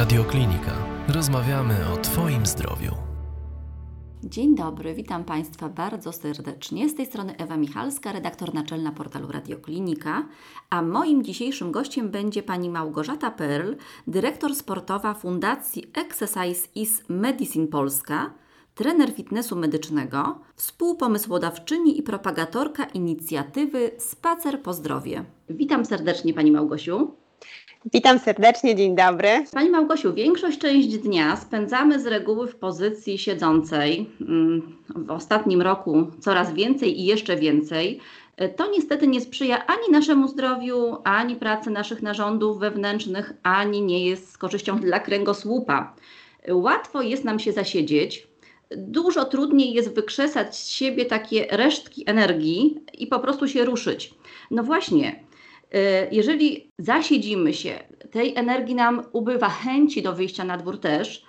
Radioklinika. Rozmawiamy o Twoim zdrowiu. Dzień dobry, witam Państwa bardzo serdecznie. Z tej strony Ewa Michalska, redaktor naczelna portalu Radioklinika, a moim dzisiejszym gościem będzie pani Małgorzata Perl, dyrektor sportowa Fundacji Exercise is Medicine Polska, trener fitnessu medycznego, współpomysłodawczyni i propagatorka inicjatywy Spacer po zdrowie. Witam serdecznie Pani Małgosiu. Witam serdecznie, dzień dobry. Pani Małgosiu, większość część dnia spędzamy z reguły w pozycji siedzącej. Mm, w ostatnim roku coraz więcej i jeszcze więcej. To niestety nie sprzyja ani naszemu zdrowiu, ani pracy naszych narządów wewnętrznych, ani nie jest z korzyścią dla kręgosłupa. Łatwo jest nam się zasiedzieć, dużo trudniej jest wykrzesać z siebie takie resztki energii i po prostu się ruszyć. No właśnie, jeżeli zasiedzimy się, tej energii nam ubywa, chęci do wyjścia na dwór też,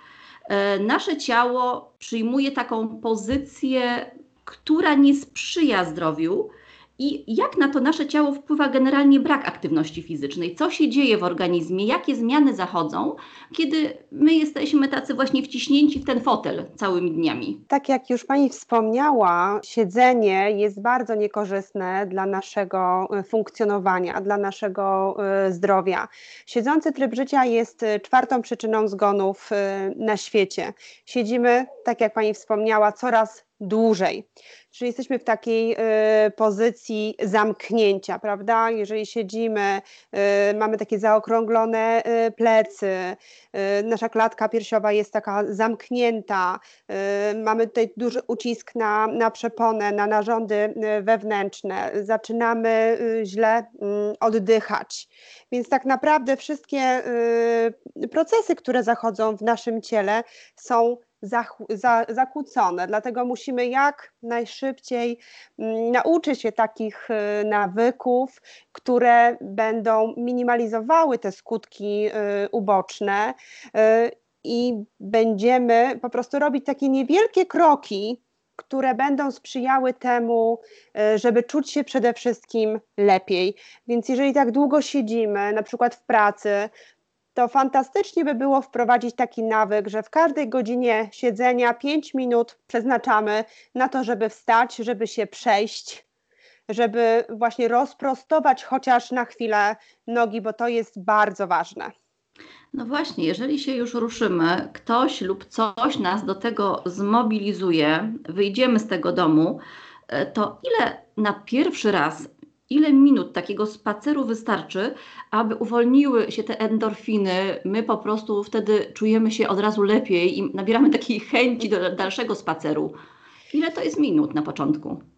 e, nasze ciało przyjmuje taką pozycję, która nie sprzyja zdrowiu, i jak na to nasze ciało wpływa generalnie brak aktywności fizycznej? Co się dzieje w organizmie? Jakie zmiany zachodzą, kiedy my jesteśmy tacy właśnie wciśnięci w ten fotel całymi dniami? Tak jak już Pani wspomniała, siedzenie jest bardzo niekorzystne dla naszego e, funkcjonowania, dla naszego e, zdrowia. Siedzący tryb życia jest e, czwartą przyczyną zgonów na świecie. Siedzimy, tak jak Pani wspomniała, coraz dłużej. Czyli jesteśmy w takiej y, pozycji zamknięcia, prawda? Jeżeli siedzimy, y, mamy takie zaokrąglone y, plecy, nasza klatka piersiowa jest taka zamknięta, mamy tutaj duży ucisk na, na przeponę, na narządy wewnętrzne, zaczynamy źle mm, oddychać. Więc tak naprawdę wszystkie procesy, które zachodzą w naszym ciele są zakłócone. Dlatego musimy jak najszybciej mm, nauczyć się takich y, nawyków, które będą minimalizowały te skutki y, uboczne y, i będziemy po prostu robić takie niewielkie kroki, które będą sprzyjały temu, żeby czuć się przede wszystkim lepiej. Więc jeżeli tak długo siedzimy, na przykład w pracy, to fantastycznie by było wprowadzić taki nawyk, że w każdej godzinie siedzenia 5 minut przeznaczamy na to, żeby wstać, żeby się przejść, żeby właśnie rozprostować chociaż na chwilę nogi, bo to jest bardzo ważne. No właśnie, jeżeli się już ruszymy, ktoś lub coś nas do tego zmobilizuje, wyjdziemy z tego domu, e, to ile na pierwszy raz ile minut takiego spaceru wystarczy, aby uwolniły się te endorfiny. My po prostu wtedy czujemy się od razu lepiej i nabieramy takiej chęci do dalszego spaceru. Ile to jest minut na początku?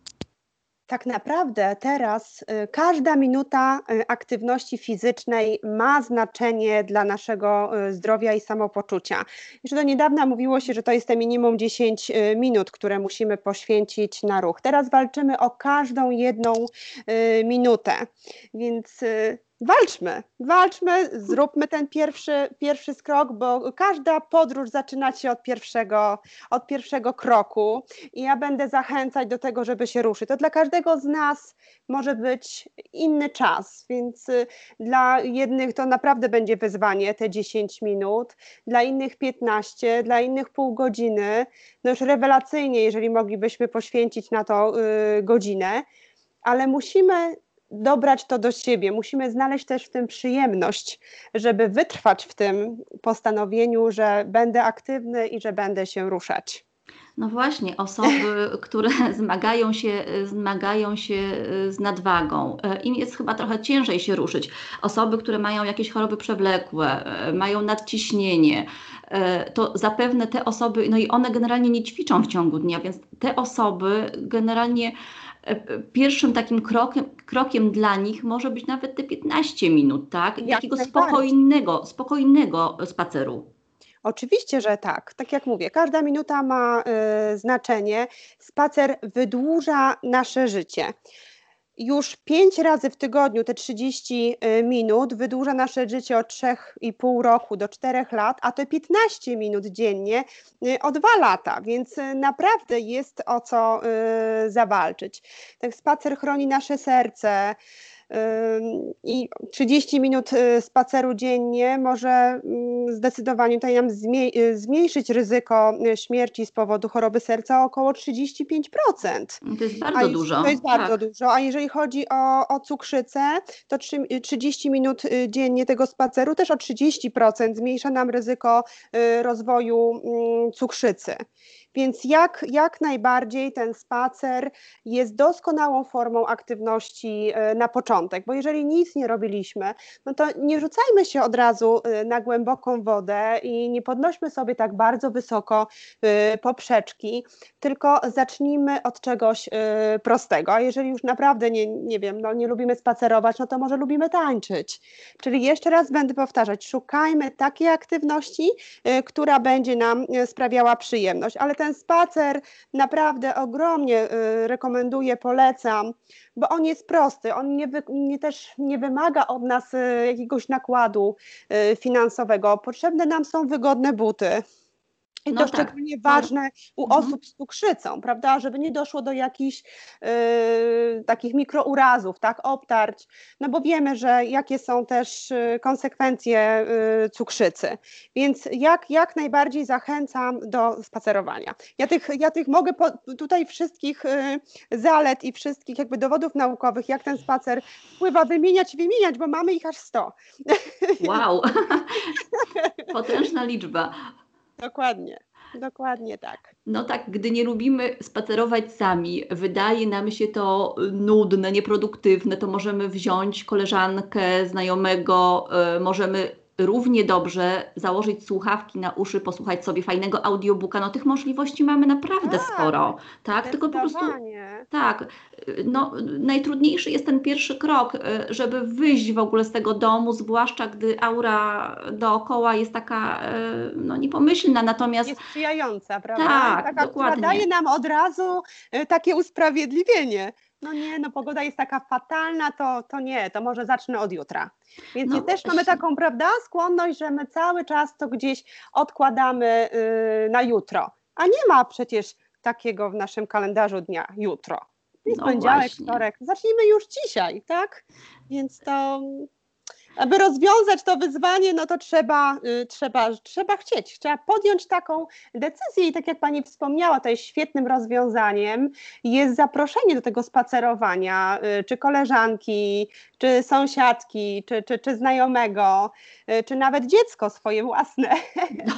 Tak naprawdę teraz y, każda minuta y, aktywności fizycznej ma znaczenie dla naszego y, zdrowia i samopoczucia. Jeszcze do niedawna mówiło się, że to jest te minimum 10 minut, które musimy poświęcić na ruch. Teraz walczymy o każdą jedną minutę, więc walczmy, walczmy, zróbmy ten pierwszy, pierwszy skrok, bo każda podróż zaczyna się od pierwszego, od pierwszego kroku i ja będę zachęcać do tego, żeby się ruszyć. To dla każdego z nas może być inny czas, więc y, dla jednych to naprawdę będzie wyzwanie, te 10 minut, dla innych 15, dla innych pół godziny, no już rewelacyjnie, jeżeli moglibyśmy poświęcić na to y, godzinę, ale musimy dobrać to do siebie. Musimy znaleźć też w tym przyjemność, żeby wytrwać w tym postanowieniu, że będę aktywny i że będę się ruszać. No właśnie, osoby, które zmagają się, zmagają się z nadwagą, e, im jest chyba trochę ciężej się ruszyć. Osoby, które mają jakieś choroby przewlekłe, e, mają nadciśnienie, to zapewne te osoby, no i one generalnie nie ćwiczą w ciągu dnia, więc te osoby generalnie pierwszym takim krokiem, krokiem dla nich może być nawet te 15 minut, tak? Jak Takiego spokojnego, spokojnego spaceru. Oczywiście, że tak. Tak jak mówię, każda minuta ma y, znaczenie. Spacer wydłuża nasze życie już pięć razy w tygodniu te 30 y, minut wydłuża nasze życie od 3,5 roku do 4 lat, a to 15 minut dziennie y, o 2 lata, więc y, naprawdę jest o co zawalczyć. Ten spacer chroni nasze serce, i 30 minut y, spaceru dziennie może mm, zdecydowanie tutaj nam y, zmniejszyć ryzyko y, śmierci z powodu choroby serca o około 35%. To jest bardzo dużo. To jest bardzo tak. dużo. A jeżeli chodzi o, o cukrzycę, to 30 minut dziennie tego spaceru też o 30% zmniejsza nam ryzyko rozwoju mm, cukrzycy. Więc jak, jak najbardziej ten spacer jest doskonałą formą aktywności e, na początek, bo jeżeli nic nie robiliśmy, no to nie rzucajmy się od razu e, na głęboką wodę i nie podnośmy sobie tak bardzo wysoko e, poprzeczki, tylko zacznijmy od czegoś prostego. A jeżeli już naprawdę nie, nie wiem, no nie lubimy spacerować, no to może lubimy tańczyć. Czyli jeszcze raz będę powtarzać, szukajmy takiej aktywności, która będzie nam sprawiała przyjemność, ale ten ten spacer naprawdę ogromnie y, rekomenduję, polecam, bo on jest prosty, on nie, wy, nie też nie wymaga od nas y, jakiegoś nakładu y, finansowego. Potrzebne nam są wygodne buty. I no to tak. szczególnie ważne u mhm. osób z cukrzycą, prawda, żeby nie doszło do jakichś y, takich mikrourazów, tak, obtarć, no bo wiemy, że jakie są też y, konsekwencje y, cukrzycy. Więc jak, jak najbardziej zachęcam do spacerowania. Ja tych, ja tych mogę po, tutaj wszystkich y, zalet i wszystkich jakby dowodów naukowych, jak ten spacer wpływa, wymieniać i wymieniać, bo mamy ich aż 100. Wow, potężna liczba. Dokładnie. Dokładnie tak. No tak, gdy nie lubimy spacerować sami, wydaje nam się to nudne, nieproduktywne, to możemy wziąć koleżankę, znajomego, y, możemy równie dobrze założyć słuchawki na uszy, posłuchać sobie fajnego audiobooka. No tych możliwości mamy naprawdę tak, sporo, tak? Tylko po prostu tak, no najtrudniejszy jest ten pierwszy krok, y, żeby wyjść w ogóle z tego domu, zwłaszcza gdy aura dookoła jest taka y, no niepomyślna, natomiast jest sprzyjająca, prawda? Tak, taka, dokładnie. daje nam od razu y, takie usprawiedliwienie no nie, no pogoda jest taka fatalna, to, to nie, to może zacznę od jutra. Więc no, też mamy taką, prawda, skłonność, że my cały czas to gdzieś odkładamy yy, na jutro. A nie ma przecież takiego w naszym kalendarzu dnia jutro. Jest no poniedziałek, wtorek. Zacznijmy już dzisiaj, tak? Więc to aby rozwiązać to wyzwanie, no to trzeba, y, trzeba, trzeba chcieć, trzeba podjąć taką decyzję i tak jak Pani wspomniała, to jest świetnym rozwiązaniem, jest zaproszenie do tego spacerowania, y, czy koleżanki, czy sąsiadki, czy, czy, czy znajomego, y, czy nawet dziecko swoje własne.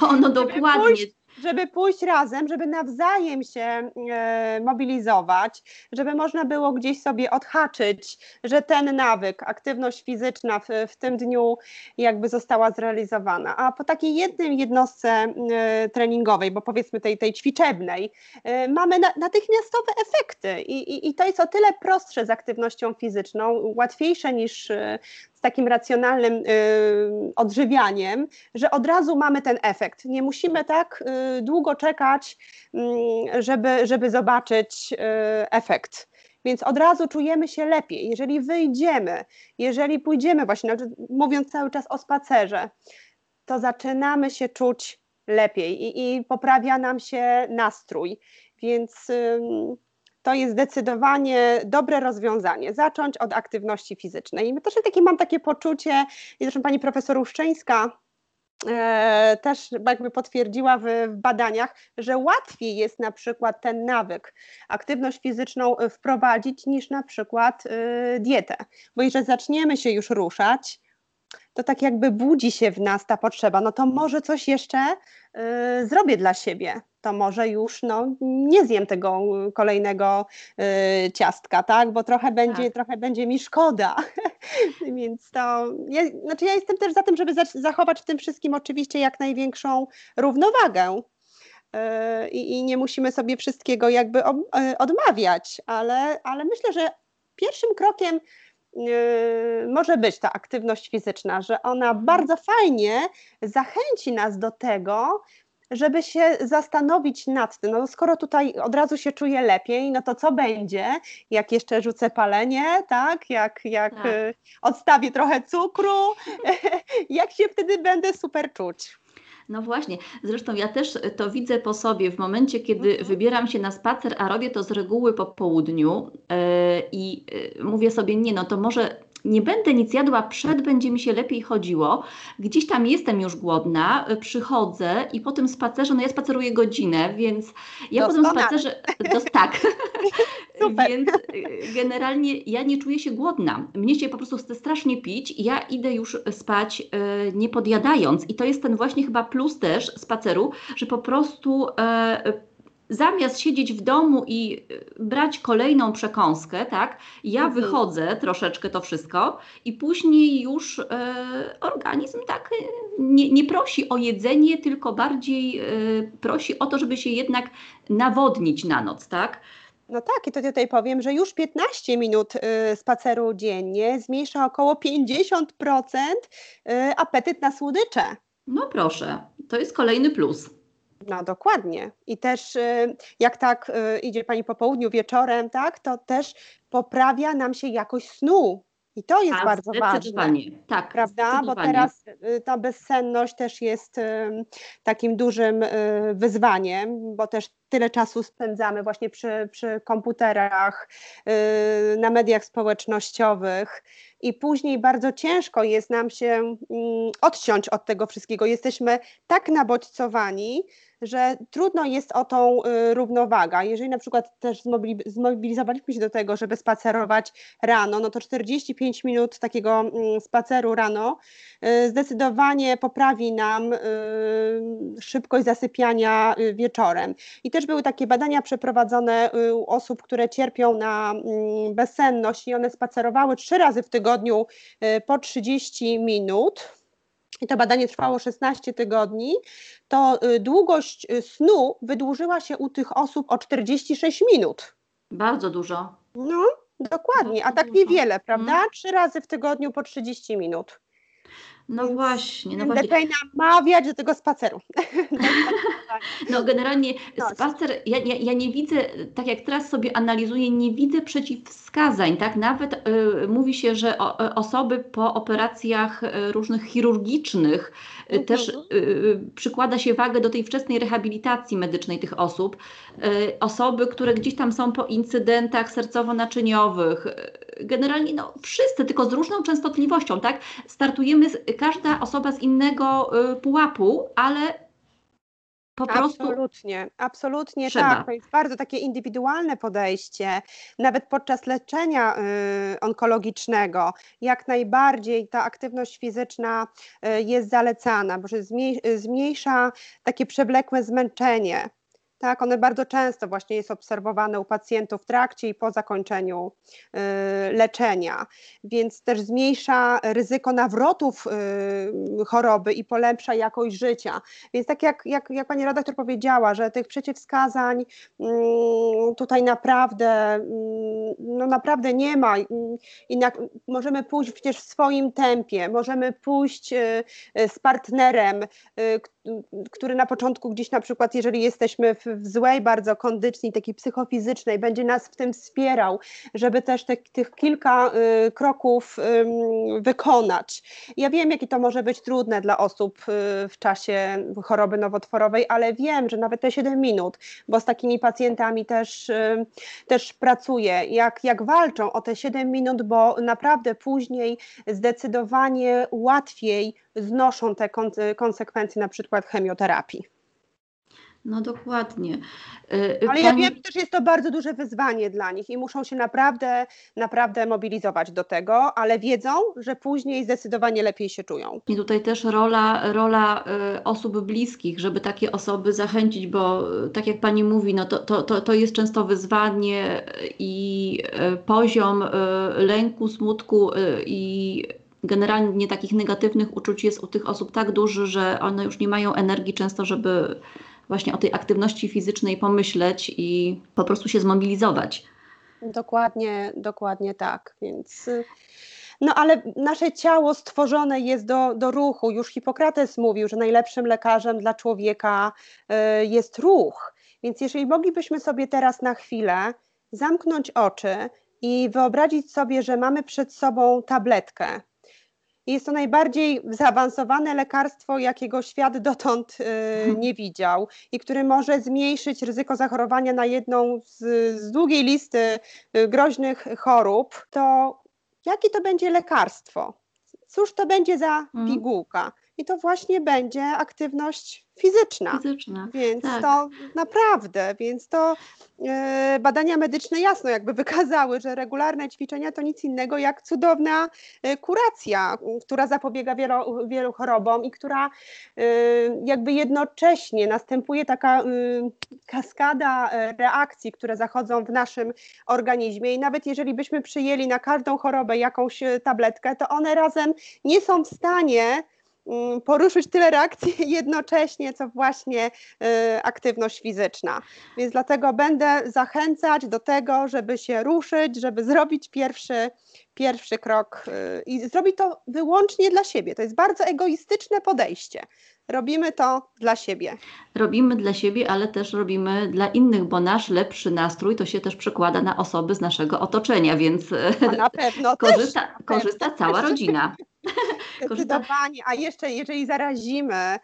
No, no dokładnie. Pójść, żeby pójść razem, żeby nawzajem się e, mobilizować, żeby można było gdzieś sobie odhaczyć, że ten nawyk, aktywność fizyczna w, w tym dniu jakby została zrealizowana. A po takiej jednej jednostce e, treningowej, bo powiedzmy tej, tej ćwiczebnej, e, mamy na, natychmiastowe efekty I, i, i to jest o tyle prostsze z aktywnością fizyczną, łatwiejsze niż z takim racjonalnym y, odżywianiem, że od razu mamy ten efekt. Nie musimy tak y, długo czekać, y, żeby, żeby zobaczyć y, efekt. Więc od razu czujemy się lepiej. Jeżeli wyjdziemy, jeżeli pójdziemy właśnie, mówiąc cały czas o spacerze, to zaczynamy się czuć lepiej i, i poprawia nam się nastrój. Więc to jest zdecydowanie dobre rozwiązanie. Zacząć od aktywności fizycznej. I też takie, mam takie poczucie, i zresztą pani profesor Uszczyńska e, też jakby potwierdziła w, w, badaniach, że łatwiej jest na przykład ten nawyk, aktywność fizyczną wprowadzić niż na przykład y, dietę. Bo jeżeli zaczniemy się już ruszać, to tak jakby budzi się w nas ta potrzeba, no to może coś jeszcze zrobię dla siebie, to może już no, nie zjem tego kolejnego y, ciastka, tak, bo trochę będzie, tak. trochę będzie mi szkoda, więc to, ja, znaczy ja jestem też za tym, żeby zachować w tym wszystkim oczywiście jak największą równowagę, y, i, nie musimy sobie wszystkiego jakby y, odmawiać, ale, ale myślę, że pierwszym krokiem może być ta aktywność fizyczna, że ona mhm. bardzo fajnie zachęci nas do tego, żeby się zastanowić nad tym, no skoro tutaj od razu się czuję lepiej, no to co będzie, jak jeszcze rzucę palenie, tak, jak, jak tak. Y, odstawię trochę cukru, jak się wtedy będę super czuć. No właśnie, zresztą ja też to widzę po sobie w momencie, kiedy mhm. wybieram się na spacer, a robię to z reguły po południu yy, i yy, mówię sobie, nie no to może nie będę nic jadła przed, będzie mi się lepiej chodziło. Gdzieś tam jestem już głodna, przychodzę i po tym spacerze, no ja spaceruję godzinę, więc ja po tym spacerze, to, tak, więc y, generalnie ja nie czuję się głodna. Mnie się po prostu chce strasznie pić i ja idę już spać y, nie podjadając i to jest ten właśnie chyba plus też spaceru, że po prostu y, zamiast siedzieć w domu i y, brać kolejną przekąskę, tak, ja mhm. wychodzę troszeczkę to wszystko i później już e, organizm tak y, nie, nie, prosi o jedzenie, tylko bardziej e, prosi o to, żeby się jednak nawodnić na noc, tak. No tak, i to tutaj powiem, że już 15 minut y, spaceru dziennie zmniejsza około 50% y, apetyt na słodycze. No proszę, to jest kolejny plus. No dokładnie. I też y, jak tak y, idzie Pani po południu, wieczorem, tak, to też poprawia nam się jakość snu. I to jest A, bardzo ważne. Tak, prawda? Bo teraz y, ta bezsenność też jest takim dużym wyzwaniem, bo też tyle czasu spędzamy właśnie przy, przy komputerach, na mediach społecznościowych i później bardzo ciężko jest nam się mm, odciąć od tego wszystkiego. Jesteśmy tak nabodźcowani, że trudno jest o tą y, równowagę. Jeżeli na przykład też zmobilizowaliśmy się do tego, żeby spacerować rano, no to 45 minut takiego mm, spaceru rano y, zdecydowanie poprawi nam y, szybkość zasypiania wieczorem. I też były takie badania przeprowadzone u osób, które cierpią na mm, bezsenność i one spacerowały trzy razy w tygodniu po 30 minut i to badanie trwało 16 tygodni, to y, długość y, snu wydłużyła się u tych osób o 46 minut. Bardzo dużo. No, dokładnie, a tak niewiele, prawda? Mhm. Trzy razy w tygodniu po 30 minut. No właśnie. No będę właśnie. namawiać do tego spaceru. no generalnie no. spacer, ja, ja, ja, nie widzę, tak jak teraz sobie analizuję, nie widzę przeciwwskazań, tak? Nawet y, mówi się, że o, y, osoby po operacjach y, różnych chirurgicznych y, też mhm. y, y, przykłada się wagę do tej wczesnej rehabilitacji medycznej tych osób. osoby, które gdzieś tam są po incydentach sercowo-naczyniowych, generalnie no, wszyscy, tylko z różną częstotliwością, tak? Startujemy z, każda osoba z innego y, pułapu, ale po prostu. Absolutnie, absolutnie trzeba. tak. To jest bardzo takie indywidualne podejście. Nawet podczas leczenia y, onkologicznego, jak najbardziej ta aktywność fizyczna y, jest zalecana, bo zmniejsza takie przewlekłe zmęczenie. Tak, one bardzo często właśnie jest obserwowane u pacjentów w trakcie i po zakończeniu y, leczenia, więc też zmniejsza ryzyko nawrotów y, choroby i polepsza jakość życia. Więc tak jak, jak, jak pani redaktor powiedziała, że tych przeciwwskazań y, tutaj naprawdę, mm, no naprawdę nie ma i możemy pójść przecież w swoim tempie, możemy pójść y, z partnerem, który na początku gdzieś na przykład, jeżeli jesteśmy w, w złej bardzo kondycji, takiej psychofizycznej, będzie nas w tym wspierał, żeby też te, tych kilka y, kroków y, wykonać. Ja wiem, jakie to może być trudne dla osób y, w czasie choroby nowotworowej, ale wiem, że nawet te 7 minut, bo z takimi pacjentami też, y, też pracuję, jak, jak walczą o te 7 minut, bo naprawdę później zdecydowanie łatwiej znoszą te konsekwencje na przykład chemioterapii. No dokładnie. Y, Ale Pani... ja wiem, że też jest to bardzo duże wyzwanie dla nich i muszą się naprawdę, naprawdę mobilizować do tego, ale wiedzą, że później zdecydowanie lepiej się czują. I tutaj też rola, rola y, osób bliskich, żeby takie osoby zachęcić, bo y, tak jak Pani mówi, no to, to, to, to jest często wyzwanie i poziom lęku, smutku i generalnie takich negatywnych uczuć jest u tych osób tak duży, że one już nie mają energii często, żeby właśnie o tej aktywności fizycznej pomyśleć i po prostu się zmobilizować. Dokładnie, dokładnie tak. Więc. No ale nasze ciało stworzone jest do, do ruchu. Już Hipokrates mówił, że najlepszym lekarzem dla człowieka y, jest ruch. Więc jeżeli moglibyśmy sobie teraz na chwilę zamknąć oczy i wyobrazić sobie, że mamy przed sobą tabletkę, jest to najbardziej zaawansowane lekarstwo, jakiego świat dotąd y, nie widział i który może zmniejszyć ryzyko zachorowania na jedną z, z długiej listy y, groźnych chorób. To jakie to będzie lekarstwo, cóż to będzie za mhm. pigułka. I to właśnie będzie aktywność fizyczna. Fizyczna. Więc tak. to naprawdę, więc to e, badania medyczne jasno jakby wykazały, że regularne ćwiczenia to nic innego jak cudowna e, kuracja, która zapobiega wielu, wielu chorobom i która e, jakby jednocześnie następuje taka kaskada reakcji, które zachodzą w naszym organizmie i nawet jeżeli byśmy przyjęli na każdą chorobę jakąś tabletkę, to one razem nie są w stanie poruszyć tyle reakcji jednocześnie, co właśnie y, aktywność fizyczna. Więc dlatego będę zachęcać do tego, żeby się ruszyć, żeby zrobić pierwszy, pierwszy krok y, i zrobić to wyłącznie dla siebie. To jest bardzo egoistyczne podejście. Robimy to dla siebie. Robimy dla siebie, ale też robimy dla innych, bo nasz lepszy nastrój to się też przekłada na osoby z naszego otoczenia, więc A na pewno korzysta, korzysta cała rodzina. Zdecydowanie, a jeszcze jeżeli zarazimy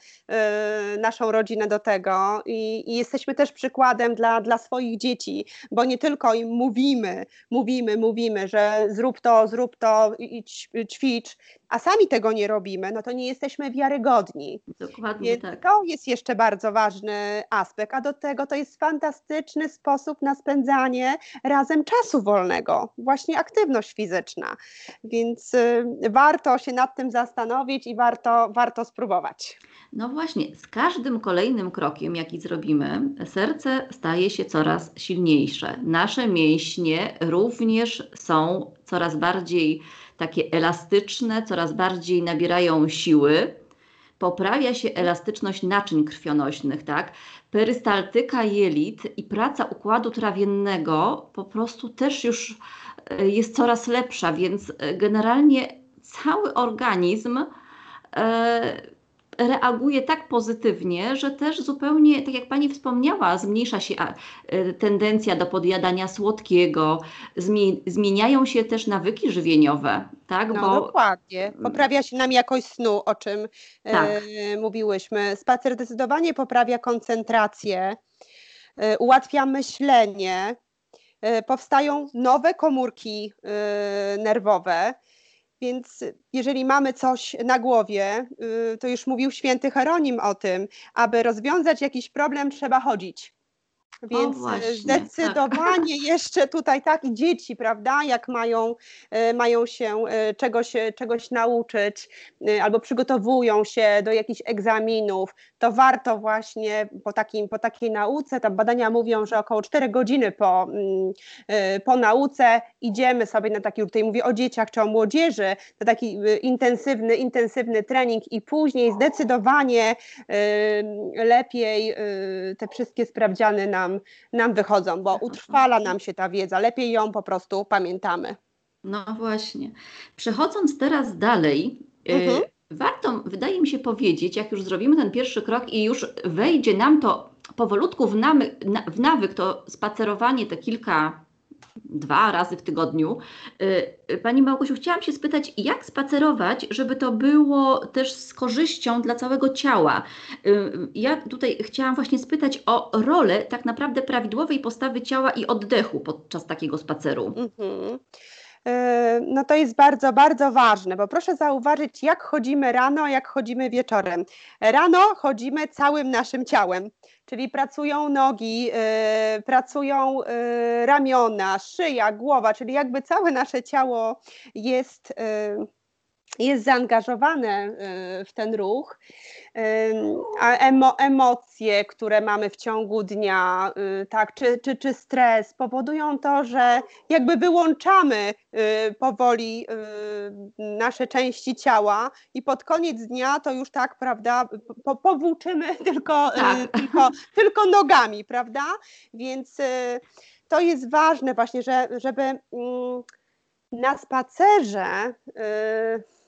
y, naszą rodzinę do tego i, i, jesteśmy też przykładem dla, dla swoich dzieci, bo nie tylko im mówimy, mówimy, mówimy, że zrób to, zrób to i ćwicz, a sami tego nie robimy, no to nie jesteśmy wiarygodni. Dokładnie Więc tak. To jest jeszcze bardzo ważny aspekt, a do tego to jest fantastyczny sposób na spędzanie razem czasu wolnego, właśnie aktywność fizyczna. Więc y, warto się nad tym zastanowić i warto, warto spróbować. No właśnie, z każdym kolejnym krokiem, jaki zrobimy, serce staje się coraz silniejsze. Nasze mięśnie również są coraz bardziej takie elastyczne, coraz bardziej nabierają siły. Poprawia się elastyczność naczyń krwionośnych, tak? Perystaltyka jelit i praca układu trawiennego po prostu też już e, jest coraz lepsza, więc e, generalnie cały organizm e, reaguje tak pozytywnie, że też zupełnie, tak jak Pani wspomniała, zmniejsza się e, tendencja do podjadania słodkiego, zmieniają się też nawyki żywieniowe, tak? No Bo... dokładnie. Poprawia się nam jakość snu, o czym e, tak. e, mówiłyśmy. Spacer zdecydowanie poprawia koncentrację, e, ułatwia myślenie, e, powstają nowe komórki e, nerwowe, więc jeżeli mamy coś na głowie, y, to już mówił święty Heronim o tym, aby rozwiązać jakiś problem, trzeba chodzić. Więc właśnie, tak. zdecydowanie tak. jeszcze tutaj tak i dzieci, prawda, jak mają, e, mają się e, czegoś, e, czegoś nauczyć albo przygotowują się do jakichś egzaminów, to warto właśnie po, takim, po takiej nauce, tam badania mówią, że około 4 godziny po, mm, po nauce idziemy sobie na taki, tutaj mówię o dzieciach czy o młodzieży, na taki intensywny, intensywny trening i później zdecydowanie lepiej te wszystkie sprawdziany nam nam, nam wychodzą, bo utrwala nam się ta wiedza, lepiej ją po prostu pamiętamy. No właśnie. Przechodząc teraz dalej, y, mhm. warto, wydaje mi się, powiedzieć, jak już zrobimy ten pierwszy krok i już wejdzie nam to powolutku w, namy, w nawyk, to spacerowanie te kilka dwa razy w tygodniu. Y, pani Małgosiu, chciałam się spytać, jak spacerować, żeby to było też z korzyścią dla całego ciała? Y, ja tutaj chciałam właśnie spytać o rolę tak naprawdę prawidłowej postawy ciała i oddechu podczas takiego spaceru. Mhm. Y, no to jest bardzo, bardzo ważne, bo proszę zauważyć, jak chodzimy rano, jak chodzimy wieczorem. Rano chodzimy całym naszym ciałem czyli pracują nogi, y, pracują y, ramiona, szyja, głowa, czyli jakby całe nasze ciało jest, y, jest zaangażowane w ten ruch a emo, emocje, które mamy w ciągu dnia, y, tak, czy, czy, czy stres powodują to, że jakby wyłączamy y, powoli y, nasze części ciała i pod koniec dnia to już tak, prawda, po, powłóczymy tylko, tak. tylko, tylko nogami, prawda? Więc to jest ważne właśnie, że, żeby mm, na spacerze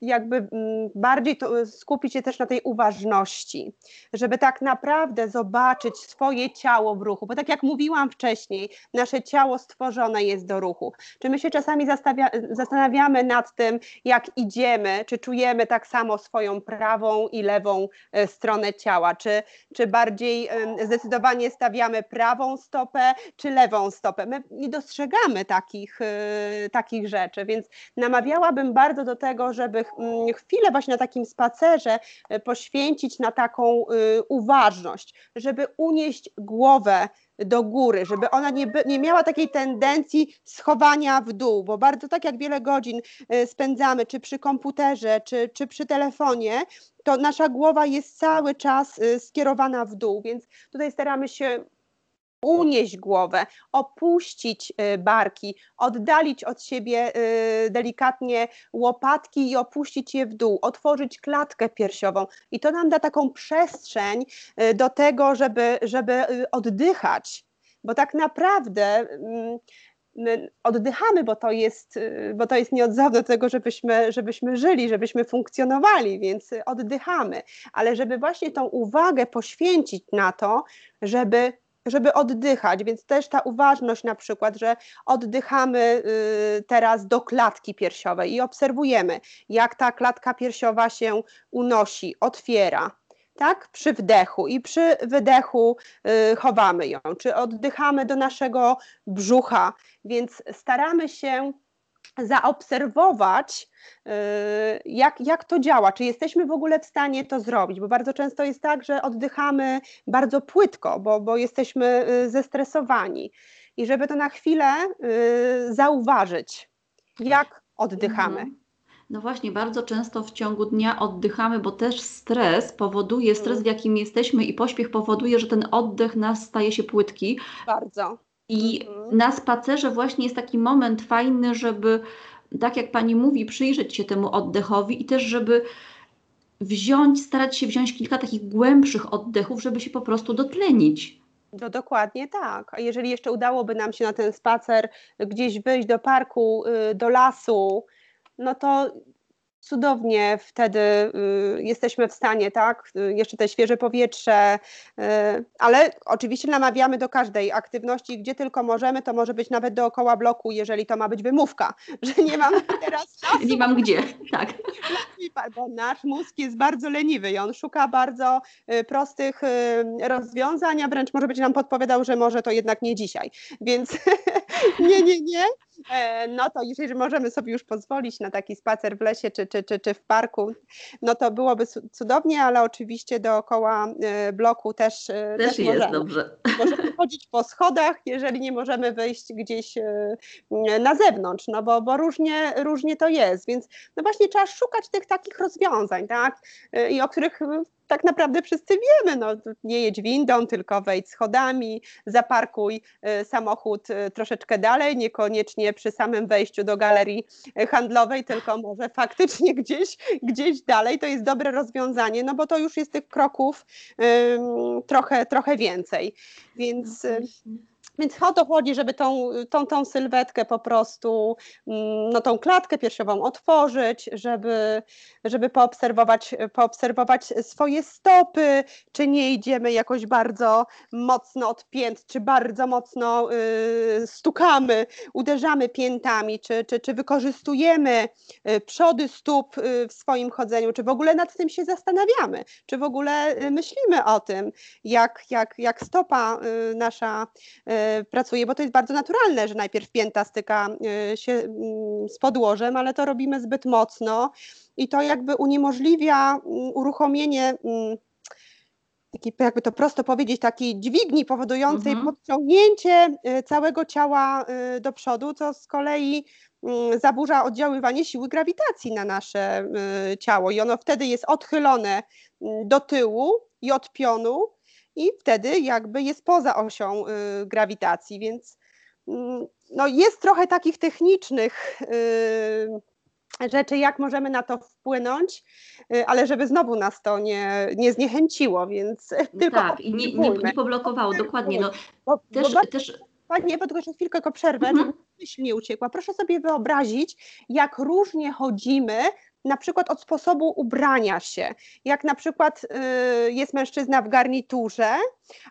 jakby mm, bardziej to, skupić się też na tej uważności, żeby tak naprawdę zobaczyć swoje ciało w ruchu, bo tak jak mówiłam wcześniej, nasze ciało stworzone jest do ruchu. Czy my się czasami zastanawiamy nad tym, jak idziemy, czy czujemy tak samo swoją prawą i lewą e, stronę ciała, czy, czy bardziej zdecydowanie stawiamy prawą stopę, czy lewą stopę. My nie dostrzegamy takich, e, takich rzeczy, więc namawiałabym bardzo do tego, żeby chwilę właśnie na takim spacerze e, poświęcić na taką y, uważność, żeby unieść głowę do góry, żeby ona nie, nie miała takiej tendencji schowania w dół, bo bardzo tak jak wiele godzin e, spędzamy, czy przy komputerze, czy, czy przy telefonie, to nasza głowa jest cały czas y, skierowana w dół, więc tutaj staramy się unieść głowę, opuścić y, barki, oddalić od siebie y, delikatnie łopatki i opuścić je w dół, otworzyć klatkę piersiową. I to nam da taką przestrzeń y, do tego, żeby, żeby oddychać, bo tak naprawdę mm, my oddychamy, bo to jest, bo to jest nieodzowne do tego, żebyśmy, żebyśmy żyli, żebyśmy funkcjonowali, więc oddychamy. Ale żeby właśnie tą uwagę poświęcić na to, żeby żeby oddychać, więc też ta uważność na przykład, że oddychamy y, teraz do klatki piersiowej i obserwujemy, jak ta klatka piersiowa się unosi, otwiera. Tak, przy wdechu i przy wydechu y, chowamy ją, czy oddychamy do naszego brzucha, więc staramy się zaobserwować, y, jak, jak to działa, czy jesteśmy w ogóle w stanie to zrobić, bo bardzo często jest tak, że oddychamy bardzo płytko, bo, bo jesteśmy y, zestresowani. I żeby to na chwilę y, zauważyć, jak oddychamy. Mhm. No właśnie, bardzo często w ciągu dnia oddychamy, bo też stres powoduje, stres w jakim jesteśmy i pośpiech powoduje, że ten oddech nas staje się płytki. Bardzo. I mhm. na spacerze właśnie jest taki moment fajny, żeby, tak jak pani mówi, przyjrzeć się temu oddechowi i też, żeby wziąć, starać się wziąć kilka takich głębszych oddechów, żeby się po prostu dotlenić. No dokładnie tak. A jeżeli jeszcze udałoby nam się na ten spacer gdzieś wyjść do parku, y, do lasu, no to cudownie wtedy y, jesteśmy w stanie, tak, y, jeszcze te świeże powietrze, y, ale oczywiście namawiamy do każdej aktywności, gdzie tylko możemy, to może być nawet dookoła bloku, jeżeli to ma być wymówka, że nie mam teraz czasu. Nie mam gdzie, tak. Bo nasz mózg jest bardzo leniwy i on szuka bardzo prostych rozwiązań, a wręcz może być nam podpowiadał, że może to jednak nie dzisiaj, więc nie, nie, nie, E, no to jeżeli możemy sobie już pozwolić na taki spacer w lesie czy, czy, czy, czy w parku, no to byłoby cudownie, ale oczywiście dookoła e, bloku też, e, też, też jest możemy. dobrze. Możemy chodzić po schodach, jeżeli nie możemy wyjść gdzieś na zewnątrz, no bo, bo różnie, różnie to jest, więc no właśnie trzeba szukać tych takich rozwiązań, tak, i o których tak naprawdę wszyscy wiemy, no, nie jedź windą, tylko wejdź schodami, zaparkuj y, samochód y, troszeczkę dalej, niekoniecznie przy samym wejściu do galerii y, handlowej, tylko może faktycznie gdzieś, gdzieś dalej. To jest dobre rozwiązanie, no bo to już jest tych kroków trochę, trochę więcej. Więc. No więc o to chodzi, żeby tą, tą, tą sylwetkę po prostu, mm, no tą klatkę piersiową otworzyć, żeby, żeby poobserwować, poobserwować swoje stopy, czy nie idziemy jakoś bardzo mocno od pięt, czy bardzo mocno y, stukamy, uderzamy piętami, czy, czy, czy wykorzystujemy y, przody stóp y, w swoim chodzeniu, czy w ogóle nad tym się zastanawiamy, czy w ogóle y, myślimy o tym, jak, jak, jak stopa nasza pracuje, bo to jest bardzo naturalne, że najpierw pięta styka y, się mm, z podłożem, ale to robimy zbyt mocno i to jakby uniemożliwia mm, uruchomienie mm, taki, jakby to prosto powiedzieć, takiej dźwigni powodującej mhm. podciągnięcie y, całego ciała y, do przodu, co z kolei zaburza oddziaływanie siły grawitacji na nasze ciało i ono wtedy jest odchylone do tyłu i od pionu i wtedy jakby jest poza osią y, grawitacji, więc mm, no jest trochę takich technicznych y, rzeczy, jak możemy na to wpłynąć, y, ale żeby znowu nas to nie, nie zniechęciło, więc tylko Tak, i nie, nie, nie poblokowało, dokładnie. No, bo, też, bo też... Pani, bo tylko jeszcze chwilkę tylko przerwę, mhm. myśl nie uciekła. Proszę sobie wyobrazić, jak różnie chodzimy na przykład od sposobu ubrania się. Jak na przykład y, jest mężczyzna w garniturze,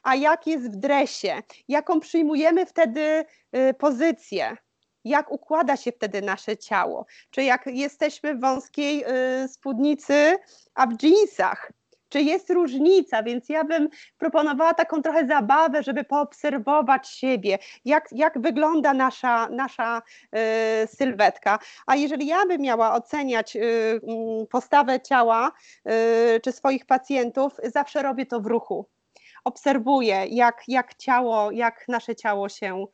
a jak jest w dresie, jaką przyjmujemy wtedy y, pozycję jak układa się wtedy nasze ciało. Czy jak jesteśmy w wąskiej y, spódnicy, a w dżinsach, czy jest różnica, więc ja bym proponowała taką trochę zabawę, żeby poobserwować siebie, jak, jak wygląda nasza, nasza y, sylwetka. A jeżeli ja bym miała oceniać y, mm, postawę ciała y, czy swoich pacjentów, zawsze robię to w ruchu. Obserwuję, jak, jak ciało, jak nasze ciało się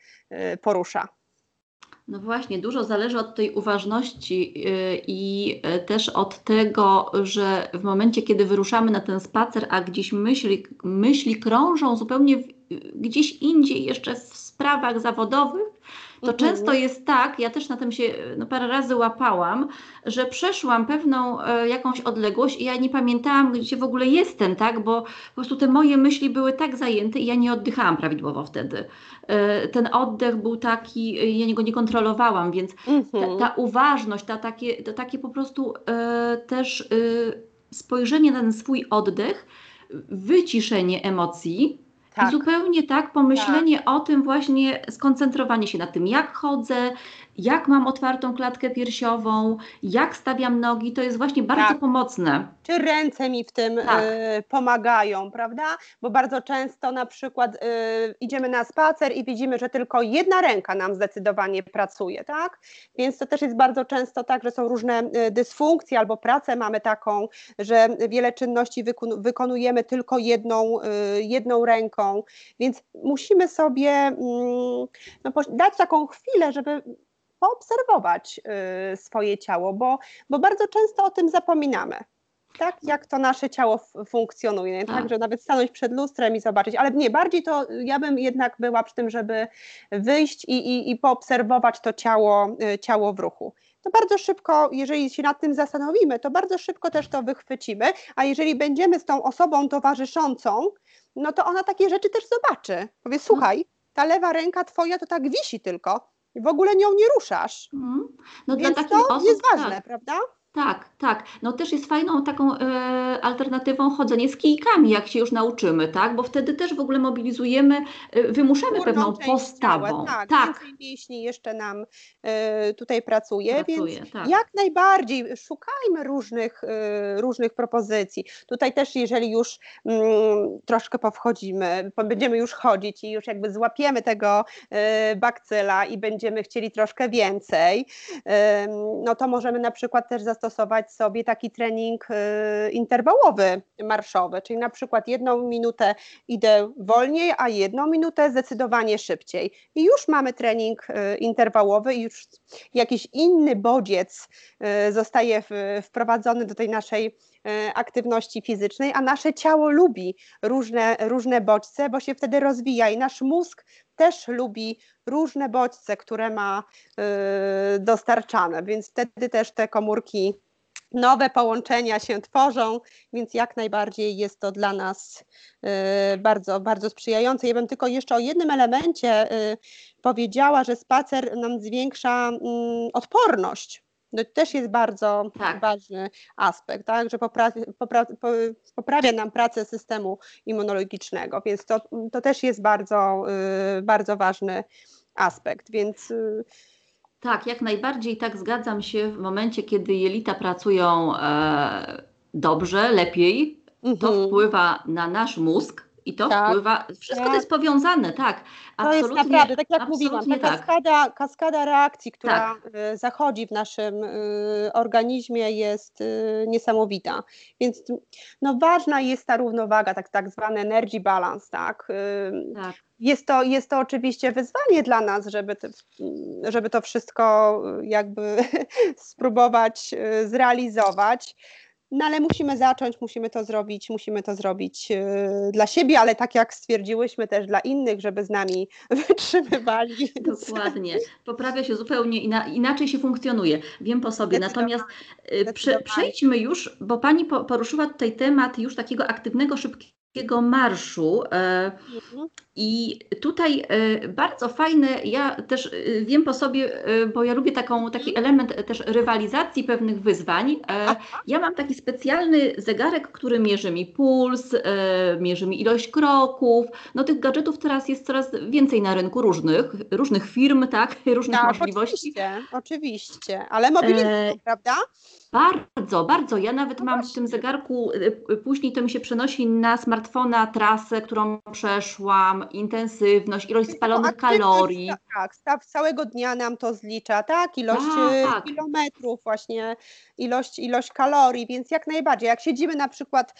y, porusza. No właśnie, dużo zależy od tej uważności y, i y, też od tego, że w momencie, kiedy wyruszamy na ten spacer, a gdzieś myśli, myśli krążą zupełnie gdzieś indziej, jeszcze w sprawach zawodowych, to mhm. często jest tak, ja też na tym się no, parę razy łapałam, że przeszłam pewną e, jakąś odległość i ja nie pamiętałam, gdzie w ogóle jestem, tak, bo po prostu te moje myśli były tak zajęte i ja nie oddychałam prawidłowo wtedy. E, ten oddech był taki, ja go nie kontrolowałam, więc mhm. ta, ta, uważność, ta, takie, to takie po prostu e, też e, spojrzenie na ten swój oddech, wyciszenie emocji, tak. I zupełnie tak, pomyślenie tak. o tym właśnie, skoncentrowanie się na tym, jak chodzę, jak mam otwartą klatkę piersiową, jak stawiam nogi, to jest właśnie bardzo tak. pomocne. Czy ręce mi w tym tak. y, pomagają, prawda? Bo bardzo często na przykład y, idziemy na spacer i widzimy, że tylko jedna ręka nam zdecydowanie pracuje, tak? Więc to też jest bardzo często tak, że są różne y, dysfunkcje albo pracę mamy taką, że wiele czynności wykonujemy tylko jedną, y, jedną ręką, więc musimy sobie mm, no, dać taką chwilę, żeby poobserwować y, swoje ciało, bo, bo bardzo często o tym zapominamy tak, jak to nasze ciało funkcjonuje. Tak, że nawet stanąć przed lustrem i zobaczyć, ale nie, bardziej to ja bym jednak była przy tym, żeby wyjść i, i, i poobserwować to ciało, y, ciało w ruchu. To bardzo szybko, jeżeli się nad tym zastanowimy, to bardzo szybko też to wychwycimy, a jeżeli będziemy z tą osobą towarzyszącą, no to ona takie rzeczy też zobaczy. Powie, słuchaj, ta lewa ręka twoja to tak wisi tylko, w ogóle nią nie ruszasz. Mm. No Więc dla takich to osób, jest ważne, tak. prawda? Tak, tak. No też jest fajną taką e, alternatywą chodzenie z kijkami, jak się już nauczymy, tak? Bo wtedy też w ogóle mobilizujemy, e, wymuszamy Górną pewną postawą. Ciała, tak, tak. Więcej mięśni jeszcze nam e, tutaj pracuje, pracuje więc tak. jak najbardziej szukajmy różnych, e, różnych propozycji. Tutaj też jeżeli już mm, troszkę powchodzimy, będziemy już chodzić i już jakby złapiemy tego e, bakcyla i będziemy chcieli troszkę więcej, e, no to możemy na przykład też zastanowić zastosować sobie taki trening y, interwałowy marszowy, czyli na przykład jedną minutę idę wolniej, a jedną minutę zdecydowanie szybciej. I już mamy trening y, interwałowy i już jakiś inny bodziec y, zostaje wprowadzony do tej naszej aktywności fizycznej, a nasze ciało lubi różne, różne bodźce, bo się wtedy rozwija i nasz mózg też lubi różne bodźce, które ma y, dostarczane, więc wtedy też te komórki nowe połączenia się tworzą, więc jak najbardziej jest to dla nas y, bardzo, bardzo sprzyjające. Ja bym tylko jeszcze o jednym elemencie y, powiedziała, że spacer nam zwiększa mm, odporność no, to też jest bardzo tak. ważny aspekt, tak? że poprawia, poprawia nam pracę systemu immunologicznego, więc to, to też jest bardzo, y, bardzo ważny aspekt, więc y, tak, jak najbardziej tak zgadzam się w momencie, kiedy jelita pracują e, dobrze, lepiej, to mhm. wpływa na nasz mózg, i to tak, wpływa, wszystko tak. to jest powiązane, tak. Absolutnie, to jest naprawdę, tak jak mówiłam, ta tak. kaskada, kaskada reakcji, która tak. Y, zachodzi w naszym y, organizmie jest y, niesamowita. Więc no, ważna jest ta równowaga, tak, tak zwany energy balance, tak. tak. Jest to, jest to oczywiście wyzwanie dla nas, żeby, to, żeby to wszystko jakby spróbować zrealizować. No ale musimy zacząć, musimy to zrobić, musimy to zrobić yy, dla siebie, ale tak jak stwierdziłyśmy też dla innych, żeby z nami wytrzymywali. Dokładnie. Poprawia się zupełnie ina inaczej się funkcjonuje. Wiem po sobie. Natomiast yy, prze przejdźmy już, bo Pani po poruszyła tutaj temat już takiego aktywnego, szybkiego marszu. Yy, mhm I tutaj e, bardzo fajne, ja też e, wiem po sobie, e, bo ja lubię taką, taki element też rywalizacji pewnych wyzwań. Ja mam taki specjalny zegarek, który mierzy mi puls, mierzy mi ilość kroków. No tych gadżetów teraz jest coraz więcej na rynku różnych, różnych firm, tak, różnych tak, możliwości. Oczywiście, oczywiście, ale mobilnie, e... prawda? Bardzo, bardzo. Ja nawet no mam w tym zegarku, później to mi się przenosi na smartfona trasę, którą przeszłam, intensywność, ilość spalonych kalorii. Tak, staw całego dnia nam to zlicza, tak? Ilość tak. kilometrów, właśnie ilość, ilość kalorii, więc jak najbardziej. Jak siedzimy na przykład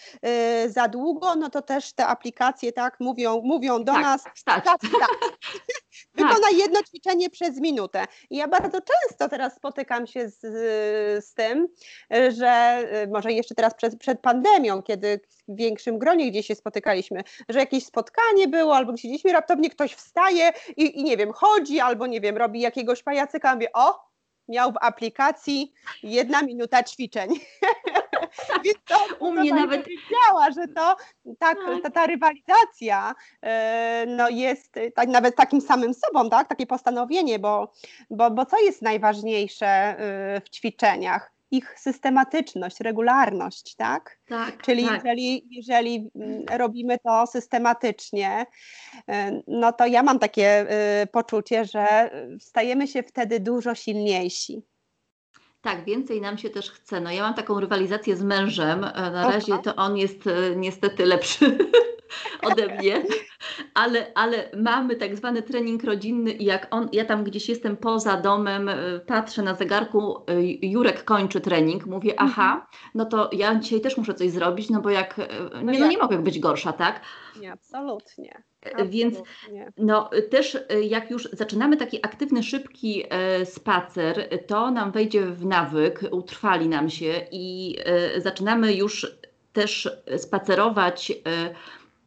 y, za długo, no to też te aplikacje tak mówią, mówią do tak, nas. Wstać. Tak, tak. Wykonaj jedno ćwiczenie przez minutę. I ja bardzo często teraz spotykam się z, z tym, że y, może jeszcze teraz przed, przed pandemią, kiedy w większym gronie gdzieś się spotykaliśmy, że jakieś spotkanie było, albo siedzieliśmy, raptownie ktoś wstaje i, i nie wiem, chodzi, albo nie wiem, robi jakiegoś pajacyka, mówię, o, miał w aplikacji jedna minuta ćwiczeń. Więc to, U mnie nawet wiedziała, że to tak, tak, ta, ta rywalizacja e, no jest tak, nawet takim samym sobą, tak? takie postanowienie, bo, bo, bo co jest najważniejsze e, w ćwiczeniach? Ich systematyczność, regularność, tak? Tak. Czyli tak. Jeżeli, jeżeli mm, robimy to systematycznie, y, no to ja mam takie y, poczucie, że stajemy się wtedy dużo silniejsi. Tak, więcej nam się też chce. No ja mam taką rywalizację z mężem. Na razie to on jest e, niestety lepszy ode mnie, ale, ale mamy tak zwany trening rodzinny i jak on, ja tam gdzieś jestem poza domem, e, patrzę na zegarku, e, Jurek kończy trening, mówię, mhm. aha, no to ja dzisiaj też muszę coś zrobić, no bo jak, e, no nie, no nie mogę być gorsza, tak? Nie, absolutnie. Więc no, też jak już zaczynamy taki aktywny, szybki spacer, to nam wejdzie w nawyk, utrwali nam się i zaczynamy już też spacerować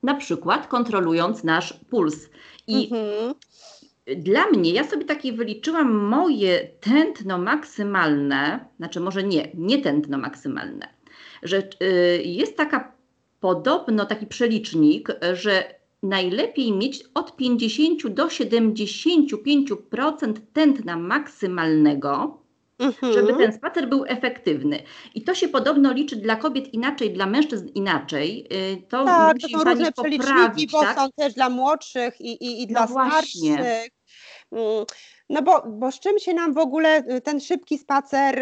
na przykład kontrolując nasz puls. I mhm. dla mnie, ja sobie takie wyliczyłam moje tętno maksymalne, znaczy może nie, nie tętno maksymalne, że y, jest taka podobno taki przelicznik, że najlepiej mieć od 50 do 75% tętna maksymalnego, mhm. żeby ten spacer był efektywny. I to się podobno liczy dla kobiet inaczej, dla mężczyzn inaczej. Y, to tak, to są różne przeliczniki, bo tak? są też dla młodszych i, i, i dla no starszych. Mm, no bo, bo z czym się nam w ogóle y, ten szybki spacer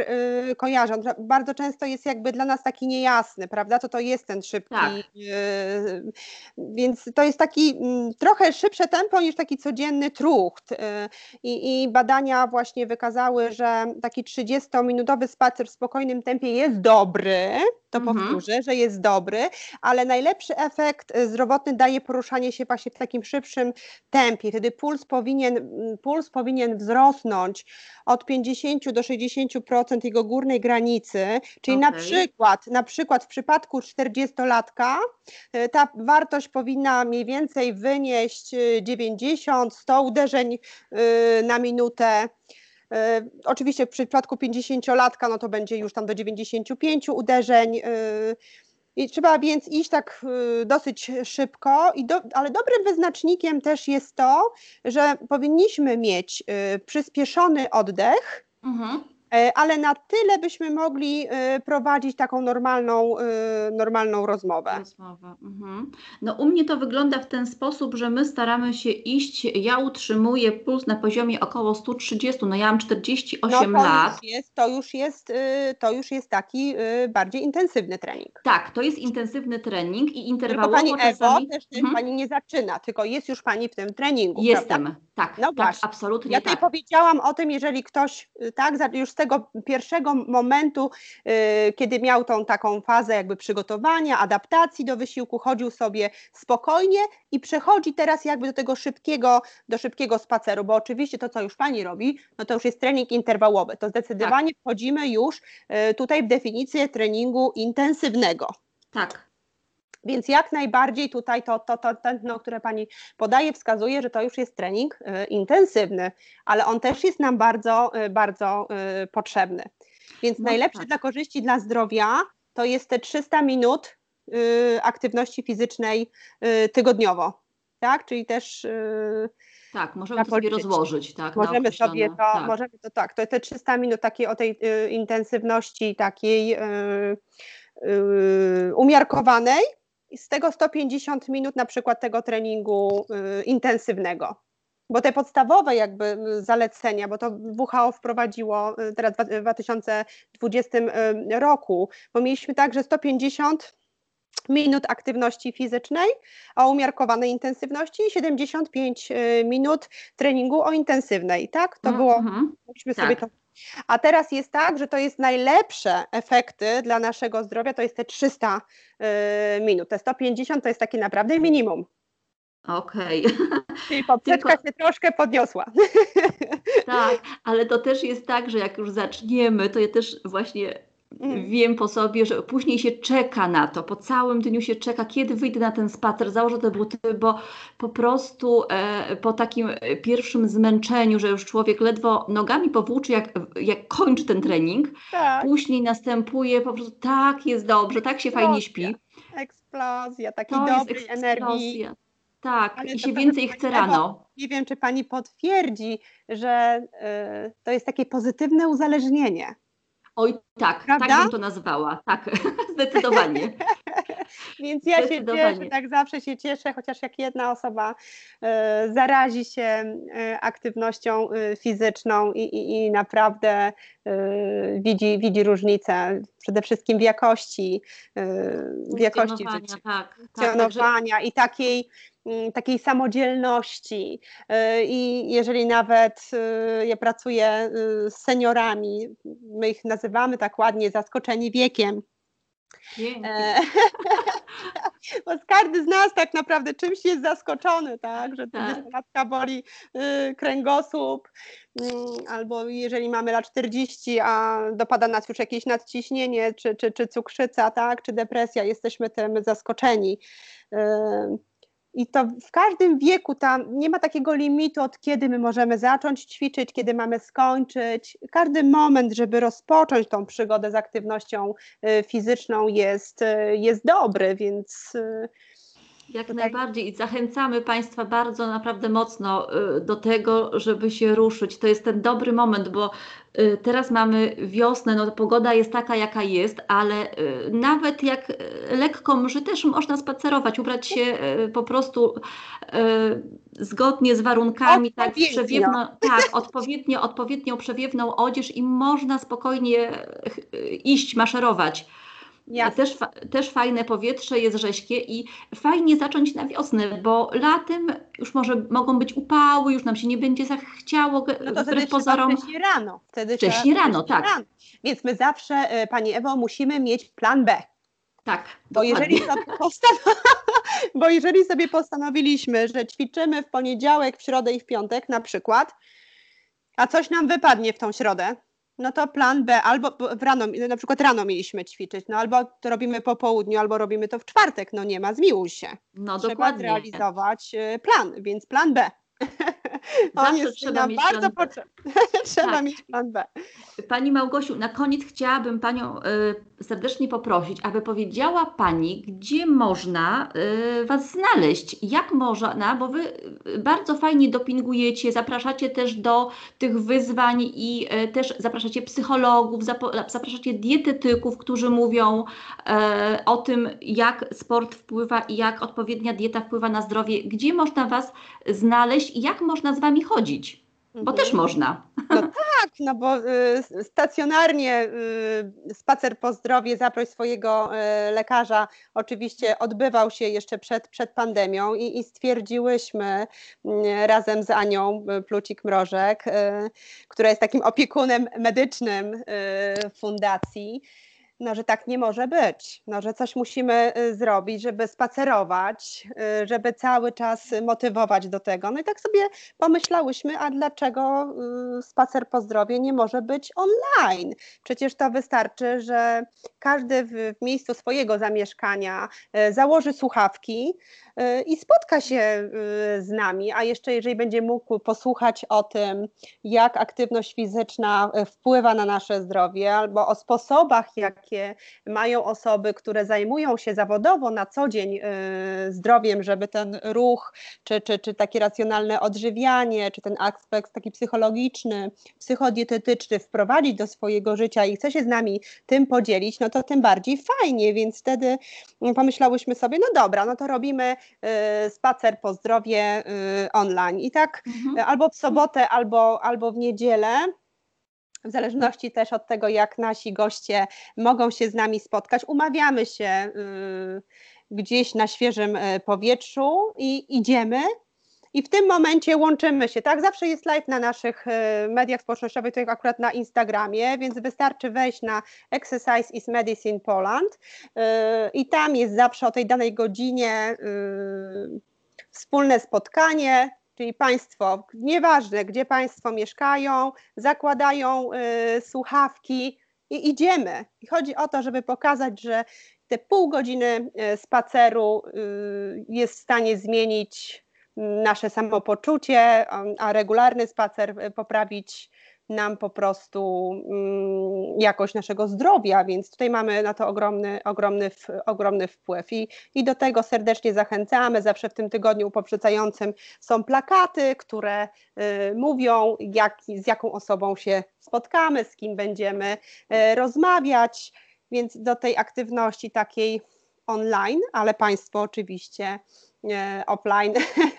y, kojarzy? On bardzo często jest jakby dla nas taki niejasny, prawda? To to jest ten szybki. Tak. Y, więc to jest taki y, trochę szybsze tempo niż taki codzienny trucht. Y, I, badania właśnie wykazały, że taki 30-minutowy spacer w spokojnym tempie jest dobry, to mhm. powtórzę, że jest dobry, ale najlepszy efekt y, zdrowotny daje poruszanie się właśnie w takim szybszym tempie. Wtedy puls powinien, mm, puls powinien wzrosnąć od 50 do 60% jego górnej granicy, czyli okay. na przykład, na przykład w przypadku 40-latka y, ta wartość powinna mniej więcej wynieść 90-100 y, uderzeń na minutę oczywiście w przypadku 50-latka no to będzie już tam do 95 uderzeń. E, I trzeba więc iść tak e, dosyć szybko, do, ale dobrym wyznacznikiem też jest to, że powinniśmy mieć przyspieszony oddech, mhm. E, ale na tyle byśmy mogli e, prowadzić taką normalną, e, normalną rozmowę. Rozmowę. Mhm. No u mnie to wygląda w ten sposób, że my staramy się iść, ja utrzymuję puls na poziomie około 130, no ja mam 48 no, to lat. Już jest, to, już jest, to już jest taki bardziej intensywny trening. Tak, to jest intensywny trening i interwałowo Tylko Pani Ewo, też mhm. Pani nie zaczyna, tylko jest już Pani w tym treningu, Jestem, prawda? tak, no tak, absolutnie Ja tutaj tak. powiedziałam o tym, jeżeli ktoś tak, już z tego pierwszego momentu, y, kiedy miał tą taką fazę jakby przygotowania, adaptacji do wysiłku, chodził sobie spokojnie i przechodzi teraz jakby do tego szybkiego, do szybkiego spaceru, bo oczywiście to, co już Pani robi, no to już jest trening interwałowy, to zdecydowanie tak. wchodzimy już y, tutaj w definicję treningu intensywnego. Tak. Więc jak najbardziej tutaj to, to, to tętno, które Pani podaje, wskazuje, że to już jest trening y, intensywny, ale on też jest nam bardzo, y, bardzo y, potrzebny. Więc no najlepsze tak. dla korzyści dla zdrowia to jest te 300 minut aktywności fizycznej tygodniowo. tak? Czyli też tak, możemy to sobie rozłożyć, tak? Możemy sobie to, tak. możemy to tak, to te 300 minut takiej o tej y, intensywności takiej y, y, umiarkowanej i z tego 150 minut na przykład tego treningu y, intensywnego. Bo te podstawowe jakby y, zalecenia, bo to WHO wprowadziło y, teraz w 2020 roku, bo mieliśmy tak, że 150 minut aktywności fizycznej o umiarkowanej intensywności i 75 y, minut treningu o intensywnej, tak? To było, mm -hmm. sobie tak. to a teraz jest tak, że to jest najlepsze efekty dla naszego zdrowia, to jest te 300 y, minut. Te 150 to jest takie naprawdę minimum. Okej. Okay. Czyli poprzeczka Tylko... się troszkę podniosła. Tak, ale to też jest tak, że jak już zaczniemy, to ja też właśnie Mm. Wiem po sobie, że później się czeka na to, po całym dniu się czeka, kiedy wyjdę na ten spacer, założę te buty, bo po prostu e, po takim pierwszym zmęczeniu, że już człowiek ledwo nogami powłóczy, jak, jak kończy ten trening, tak. później następuje po prostu tak jest dobrze, tak się fajnie śpi. Eksplozja, takiej to dobrej energii. Tak, Ale i się więcej chce rano. Nie wiem, czy pani potwierdzi, że y, to jest takie pozytywne uzależnienie. Oj, tak, tak Prawda? tak bym to nazwała. Tak, zdecydowanie. Więc ja się cieszę, tak zawsze się cieszę, chociaż jak jedna osoba e, zarazi się e, aktywnością e, fizyczną i, i, i naprawdę widzi, widzi różnicę przede wszystkim w jakości, w jakości życia, tak, funkcjonowania tak, i takiej Mm, takiej samodzielności. I jeżeli nawet ja pracuję z seniorami, my ich nazywamy tak ładnie zaskoczeni wiekiem. bo każdy z nas tak naprawdę czymś jest zaskoczony, tak? Że tak. matka boli kręgosłup, mm, albo jeżeli mamy lat 40, a dopada nas już jakieś nadciśnienie, czy, czy, czy cukrzyca, tak? czy depresja, jesteśmy tym zaskoczeni. I to w każdym wieku tam nie ma takiego limitu, od kiedy my możemy zacząć ćwiczyć, kiedy mamy skończyć. Każdy moment, żeby rozpocząć tą przygodę z aktywnością y, fizyczną jest, y, jest dobry, więc y, jak Tutaj... najbardziej i zachęcamy Państwa bardzo naprawdę mocno y, do tego, żeby się ruszyć. To jest ten dobry moment, bo y, teraz mamy wiosnę, no pogoda jest taka jaka jest, ale y, nawet jak lekko może też można spacerować, ubrać się po prostu zgodnie z warunkami, tak przewiewno, tak, odpowiednio, odpowiednią przewiewną odzież i można spokojnie iść, maszerować. Też, też fajne powietrze jest rześkie i fajnie zacząć na wiosnę, bo latem już może mogą być upały, już nam się nie będzie zachciało no to wbrew pozorom. Wcześniej rano. Wtedy wcześniej rano, tak. Rano. Więc my zawsze, e, Pani Ewo, musimy mieć plan B. Tak. Bo jeżeli, postan- bo jeżeli sobie postanowiliśmy, że ćwiczymy w poniedziałek, w środę i w piątek na przykład, a coś nam wypadnie w tą środę, no to plan B, albo w rano, na przykład rano mieliśmy ćwiczyć, no albo to robimy po południu, albo robimy to w czwartek, no nie ma, zmiłuj się. No Trzeba dokładnie. zrealizować y, plan, więc plan B. On jest trzeba mieć bardzo potrzebny. trzeba tak. mieć plan B. Pani Małgosiu, na koniec chciałabym Panią y, serdecznie poprosić, aby powiedziała Pani, gdzie można y, Was znaleźć, jak można, bo Wy y, bardzo fajnie dopingujecie, zapraszacie też do tych wyzwań i y, też zapraszacie psychologów, zapraszacie dietetyków, którzy mówią y, o tym, jak sport wpływa i jak odpowiednia dieta wpływa na zdrowie. Gdzie można Was znaleźć jak można z Wami chodzić? Bo mhm. też można. No tak, no bo y, stacjonarnie y, spacer po zdrowie, zaproś swojego y, lekarza, oczywiście odbywał się jeszcze przed, przed pandemią i, i stwierdziłyśmy y, razem z Anią y, Plucik-Mrożek, y, która jest takim opiekunem medycznym fundacji, no, że tak nie może być, no, że coś musimy y, zrobić, żeby spacerować, y, żeby cały czas motywować do tego. No i tak sobie pomyślałyśmy, a dlaczego y, spacer po zdrowie nie może być online? Przecież to wystarczy, że każdy w miejscu swojego zamieszkania założy słuchawki, i spotka się z nami, a jeszcze jeżeli będzie mógł posłuchać o tym, jak aktywność fizyczna wpływa na nasze zdrowie, albo o sposobach, jak, jakie mają osoby, które zajmują się zawodowo na co dzień zdrowiem, żeby ten ruch, czy, czy, czy takie racjonalne odżywianie, czy ten aspekt taki psychologiczny, psychodietetyczny wprowadzić do swojego życia i chce się z nami tym podzielić, no to tym bardziej fajnie, więc wtedy pomyślałyśmy sobie, no dobra, no to robimy spacer po zdrowie online i tak mhm. albo w sobotę, albo, albo w niedzielę w zależności też od tego, jak nasi goście mogą się z nami spotkać, umawiamy się gdzieś na świeżym e, powietrzu i idziemy. I w tym momencie łączymy się, tak? Zawsze jest live na naszych e, mediach społecznościowych, to akurat na Instagramie, więc wystarczy wejść na Exercise is Medicine Poland i tam jest zawsze o tej danej godzinie wspólne spotkanie, czyli Państwo, nieważne gdzie Państwo mieszkają, zakładają słuchawki i idziemy. I chodzi o to, żeby pokazać, że te pół godziny e, spaceru y, jest w stanie zmienić nasze samopoczucie, a regularny spacer e, poprawić nam po prostu mm, jakość naszego zdrowia, więc tutaj mamy na to ogromny, ogromny, ogromny wpływ I, i do tego serdecznie zachęcamy. Zawsze w tym tygodniu poprzedzającym są plakaty, które y, mówią, jak, z jaką osobą się spotkamy, z kim będziemy y, rozmawiać więc do tej aktywności takiej online, ale Państwo oczywiście offline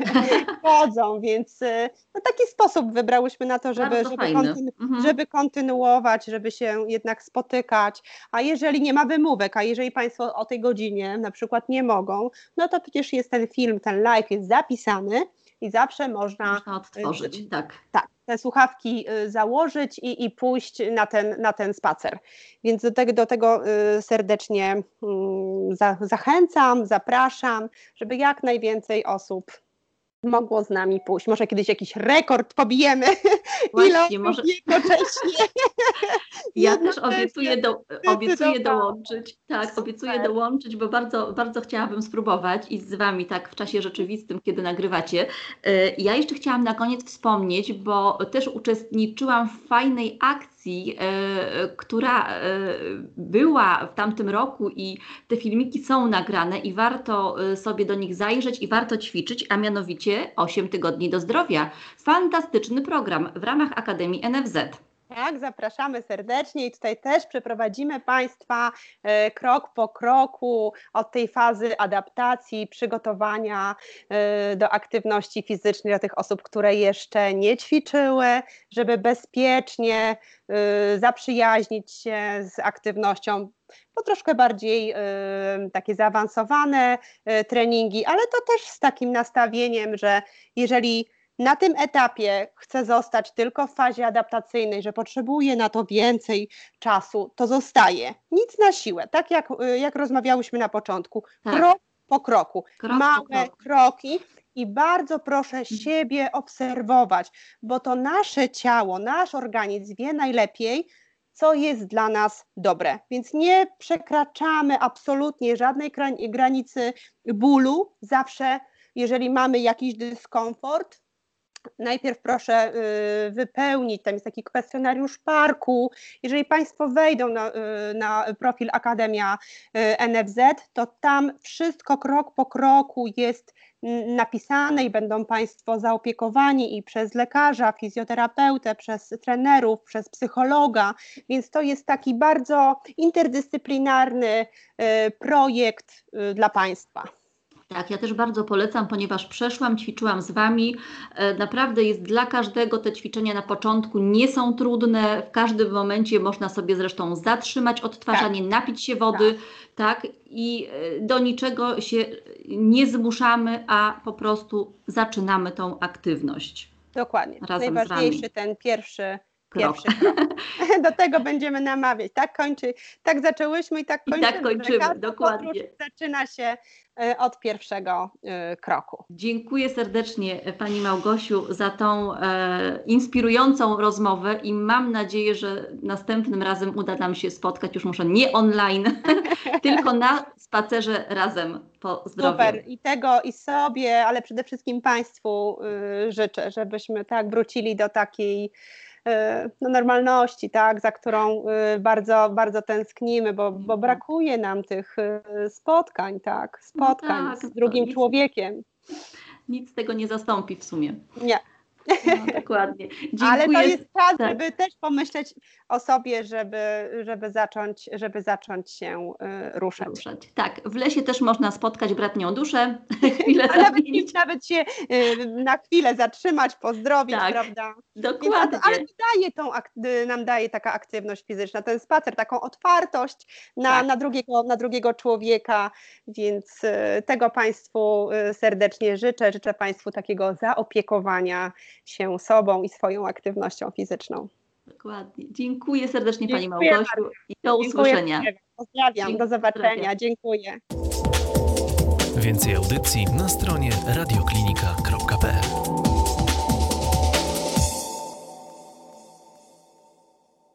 wchodzą, więc e, no, taki sposób wybrałyśmy na to, żeby, żeby, kontynu mhm. żeby, kontynuować, żeby się jednak spotykać, a jeżeli nie ma wymówek, a jeżeli Państwo o tej godzinie na przykład nie mogą, no to przecież jest ten film, ten live jest zapisany, i zawsze można, można odtworzyć, y, tak. Tak, te słuchawki y, założyć i, i pójść na ten, na ten spacer. Więc do tego, do tego y, serdecznie mm, za, zachęcam, zapraszam, żeby jak najwięcej osób mogło z nami pójść. Może kiedyś jakiś rekord pobijemy. Właśnie, może... jednocześnie. Ja też obiecuję, do, obiecuję dołączyć. Tak, obiecuję dołączyć, bo bardzo, bardzo chciałabym spróbować i z Wami tak w czasie rzeczywistym, kiedy nagrywacie. E, ja jeszcze chciałam na koniec wspomnieć, bo też uczestniczyłam w fajnej akcji, akcji, e, która e, była w tamtym roku i te filmiki są nagrane i warto e, sobie do nich zajrzeć i warto ćwiczyć, a mianowicie 8 tygodni do zdrowia. Fantastyczny program w ramach Akademii NFZ. Tak, zapraszamy serdecznie i tutaj też przeprowadzimy Państwa e, krok po kroku od tej fazy adaptacji, przygotowania e, do aktywności fizycznej dla tych osób, które jeszcze nie ćwiczyły, żeby bezpiecznie e, zaprzyjaźnić się z aktywnością po troszkę bardziej takie zaawansowane treningi, ale to też z takim nastawieniem, że jeżeli na tym etapie chce zostać tylko w fazie adaptacyjnej, że potrzebuje na to więcej czasu, to zostaje. Nic na siłę, tak jak, y, jak rozmawiałyśmy na początku, tak. krok po kroku, krok małe po kroku. kroki. I bardzo proszę mhm. siebie obserwować, bo to nasze ciało, nasz organizm wie najlepiej, co jest dla nas dobre. Więc nie przekraczamy absolutnie żadnej granicy bólu. Zawsze, jeżeli mamy jakiś dyskomfort, najpierw proszę y, wypełnić, tam jest taki kwestionariusz parku. Jeżeli Państwo wejdą na, y, na profil Akademia y, NFZ, to tam wszystko krok po kroku jest napisane i będą Państwo zaopiekowani i przez lekarza, fizjoterapeutę, przez trenerów, przez psychologa, więc to jest taki bardzo interdyscyplinarny projekt dla Państwa. Tak, ja też bardzo polecam, ponieważ przeszłam, ćwiczyłam z Wami. E, naprawdę jest dla każdego te ćwiczenia na początku nie są trudne. W każdym momencie można sobie zresztą zatrzymać odtwarzanie, tak. napić się wody, tak. tak, i e, do niczego się nie zmuszamy, a po prostu zaczynamy tą aktywność. Dokładnie. Razem Najważniejszy ten pierwszy Pierwszy krok. Do tego będziemy namawiać. Tak kończy, tak zaczęłyśmy i tak kończymy. I tak kończymy, dokładnie. Zaczyna się e, od pierwszego e, kroku. Dziękuję serdecznie e, Pani Małgosiu za tą e, inspirującą rozmowę i mam nadzieję, że następnym razem uda nam się spotkać, już może nie online, tylko na spacerze razem po zdrowiu. Super i tego i sobie, ale przede wszystkim Państwu y, życzę, żebyśmy tak wrócili do takiej no, normalności, tak, za którą bardzo, bardzo tęsknimy, bo, bo mhm. brakuje nam tych spotkań, tak, spotkań no tak, z drugim człowiekiem. Nic z tego nie zastąpi w sumie. Nie. No, dokładnie. Dziękuję. Ale to jest czas, tak. żeby też pomyśleć o sobie, żeby, żeby, zacząć, żeby zacząć się y, ruszać. ruszać. Tak, w lesie też można spotkać bratnią duszę, chwilę nawet, nawet się y, na chwilę zatrzymać, pozdrowić, tak, prawda? Dokładnie. Więc, ale daje tą, nam daje taka aktywność fizyczna, ten spacer, taką otwartość na, tak. na, drugiego, na drugiego człowieka, więc y, tego Państwu y, serdecznie życzę. Życzę Państwu takiego zaopiekowania się sobą i swoją aktywnością fizyczną. Dokładnie. Dziękuję serdecznie Dziękuję Pani Małgosiu i do usłyszenia. Pozdrawiam, Dziękuję. do zobaczenia. Dziękuję. Więcej audycji na stronie radioklinika.pl